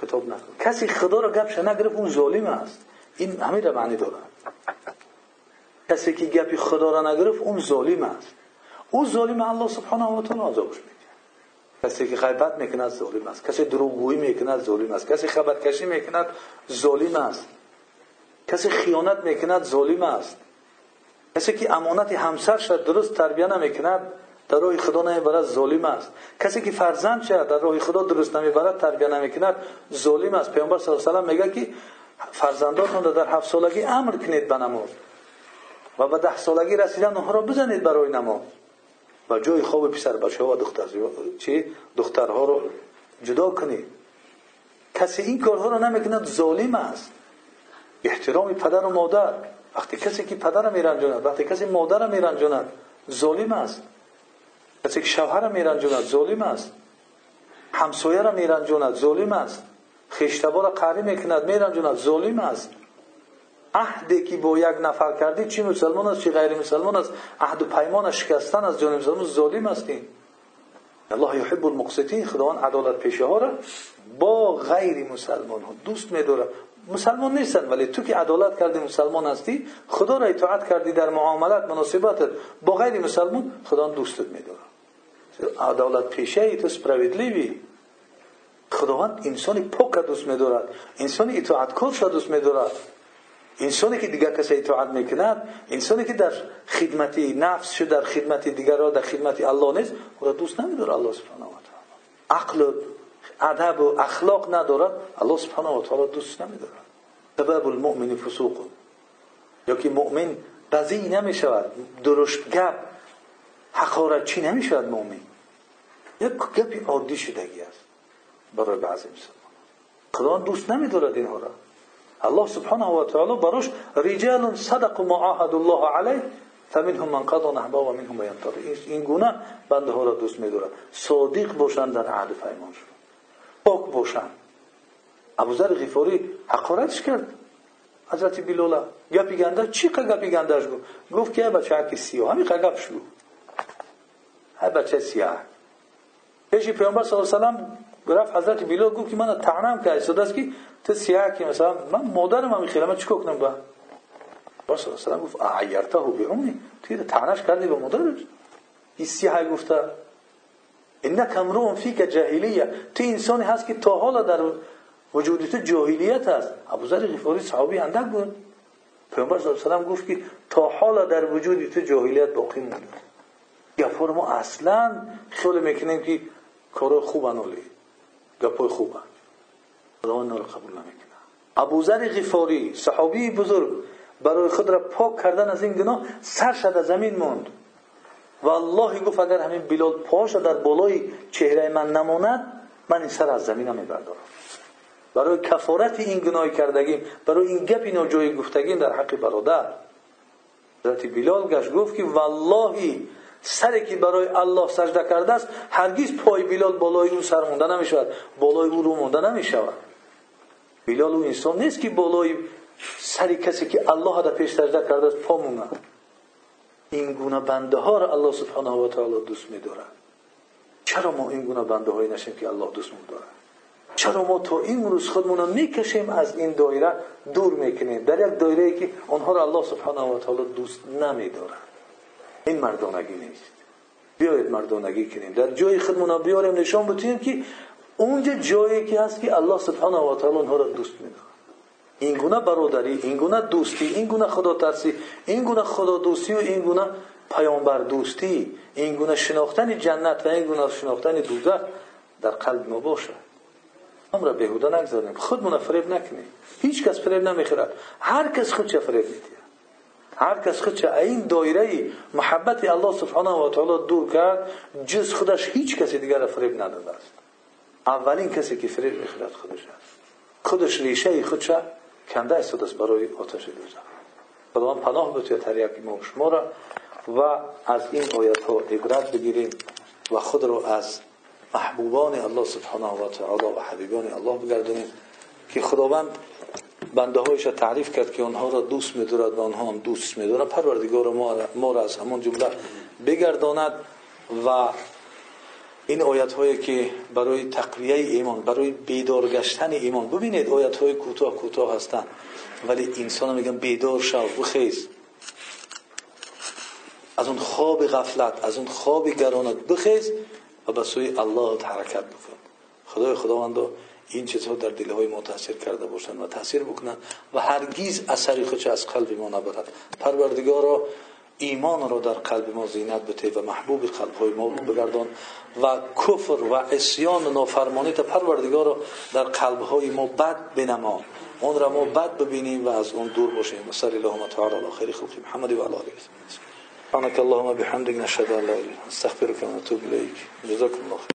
خطاب نکن. کسی خدا را گپش نگرفت اون ظالم است. این همین را معنی داره. کسی که گپی خدا را نگرفت اون ظالم است. او ظالم الله سبحانه و تعالی عذابش میده. کسی که غیبت می‌کند ظالم است. کسی دروغگویی می‌کند ظالم است. کسی خبرکشی می‌کند ظالم است. کسی خیانت می‌کند ظالم است. کسی که امانت همسرش درست تربیه نمی‌کند در راه خدا نمی‌برد ظالم است. کسی که فرزند شد در راه خدا درست نمی‌برد تربیه نمی‌کند ظالم است. پیامبر صلی الله علیه و میگه که فرزندانتون در هفت سالگی امر کنید به نماز. و به ده سالگی رسیدن اونها را بزنید برای نماز. و جای خواب پسر بچه و دختر چی؟ دخترها رو جدا کنید. کسی این کارها رو نمی‌کند ظالم است. احترام پدر و مادر. وقتی کسی که پدر میرنجاند وقتی کسی مادر میرنجاند ظالم است. کسی که شوهر میرنجاند ظالم است. همسایه را میرنجاند ظالم است. خیشتبا را قهری می‌کند میرنجاند ظالم است. عهدی که با یک نفر کردی چی مسلمان است چی غیر مسلمان است؟ عهد و پیمان شکستن از جانب مسلمان ظالم هستیم. الله یحب المقسطین خداوند عدالت پیشه ها را با غیر مسلمان ها دوست میداره. مسلمان نیستن ولی تو که عدالت کردی مسلمان هستی خدا را اطاعت کردی در معاملات مناسبت با غیر مسلمان خدا دوستت میداره. عدالت پیشه ای تو سپراویدلیوی خداوند انسانی پاک دوست میدارد انسانی اطاعتکار دوست میدارد. انسانی که دیگر کسی اطاعت می‌کند انسانی که در خدمت نفس شد در خدمت دیگر در خدمت الله نیست او دوست نمیداره الله سبحانه و تعالی. عقل و ادب و اخلاق ندارد الله سبحانه و تعالی دوست نمیدارد. سبب المؤمن فسوق. یا که مؤمن بزی نمی‌شود درشت گپ حقارت چی نمی‌شود مؤمن؟ یک گپی عادی شدگی است برای بعضی مسلمان. خدا دوست نمیدارد اینها را. الله سبحانه و تعالی براش رجال صدق ما عهد الله علیه فمنهم من قضى نحبه و منهم ینتظر این گونه بنده ها را دوست میدارد صادق باشند در عهد پیمانشون پاک باشند ابوذر غفاری حقارتش کرد حضرت بلال گپی چی گپی گندهش گفت گفت که بچه هر سیاه همین گپش گفت های بچه سیاه پیش پیامبر صلی الله علیه و رفت حضرت بلال گفت که من تعنم که ایستاده است که تو سیاه که مثلا من مادرم هم خیلی من چیکار کنم با؟ رسول الله سلام گفت اعیرته به امي تو تعنش کردی به مادرت؟ این سیاه گفته انک امرؤ فیک جاهلیه. تو انسانی هست که تا حالا در وجود تو جاهلیت هست. ابوذر غفاری صحابی اندک بود. پیامبر صلی الله علیه گفت که تا حالا در وجود تو جاهلیت باقی مونده گفار ما اصلا خیال می‌کنیم که کار خوب انولی گپای خوب خداوند را قبول نمی‌کنه ابوذر غفاری صحابی بزرگ برای خود را پاک کردن از این گناه سرش از زمین موند. و الله گفت اگر همین بلال پاش در بالای چهره من نماند من این سر از زمین میبردارم. برای کفارت این گناه کردگیم برای این گپ ناجای گفتگیم در حق برادر. حضرت بلال گشت گفت که والله سری که برای الله سجده کرده است هرگز پای بلال بالای او سر مونده نمی‌شود. بالای او رو مونده نمی‌شود. بلال او انسان نیست که بالای سری کسی که الله را پیش سجده کرده است پا مونه این گونه بنده ها را الله سبحانه و تعالی دوست می‌دارد. چرا ما این گونه بنده هایی نشیم که الله دوست می‌دارد چرا ما تا این روز خودمون رو می‌کشیم از این دایره دور می‌کنیم؟ در یک دایره ای که آنها را الله سبحانه و تعالی دوست نمی‌دارد. این مردانگی نیست. بیایید مردانگی کنیم. در جای خودمون بیاریم نشان بدیم که اونجا جایی که هست که الله سبحانه و تعالی اونها را دوست می‌دارد این گونه برادری این گونه دوستی این گونه خدا ترسی این گونه خدا دوستی و این گونه پیامبر دوستی این گونه شناختن جنت و این گونه شناختن دوزخ در قلب ما باشه. هم را بهوده نگذاریم. خودمون فریب نکنیم. هیچ کس فریب نمی‌خورد هر کس خودش فریب میده هر کس خودش این دایره محبت الله سبحانه و تعالی دور کرد جز خودش هیچ کسی دیگر فریب نداده است. اولین کسی که فریب می‌خورد خودش است. خودش ریشه خودش کنده است است برای آتش دوزخ. خداوند پناه در یک ما شما را و از این آیت ها عبرت بگیریم و خود را از محبوبان الله سبحانه و تعالی و حبیبان الله بگردونیم که خداوند بنده هایش تعریف کرد که آنها را دوست می‌دارد و آنها هم دوست می‌دارد پروردگار ما ما را از همان جمله بگرداند و این آیت هایی که برای تقویه ایمان برای بیدار گشتن ایمان ببینید آیت های کوتاه کوتاه هستند ولی انسان میگن بیدار شو بخیز. از اون خواب غفلت از اون خواب گرانت بخیز و به سوی الله حرکت بکن. خدای خداوند این چیزها در دل های ما تاثیر کرده باشند و تاثیر بکنند و هرگیز اثری خودش از قلب ما نبرد. پروردگارا ایمان را در قلب ما زینت بده و محبوب قلب های ما بگردان و کفر و عصیان و نافرمانی تا پروردگار را در قلب های ما بد بنما. اون را ما بد ببینیم و از اون دور باشیم. و صلی اللهم تعالی علی خیر خلق محمد و علی آله سبحانك اللهم بحمدك نشهد ان لا اله الا انت نستغفرك ونتوب جزاكم الله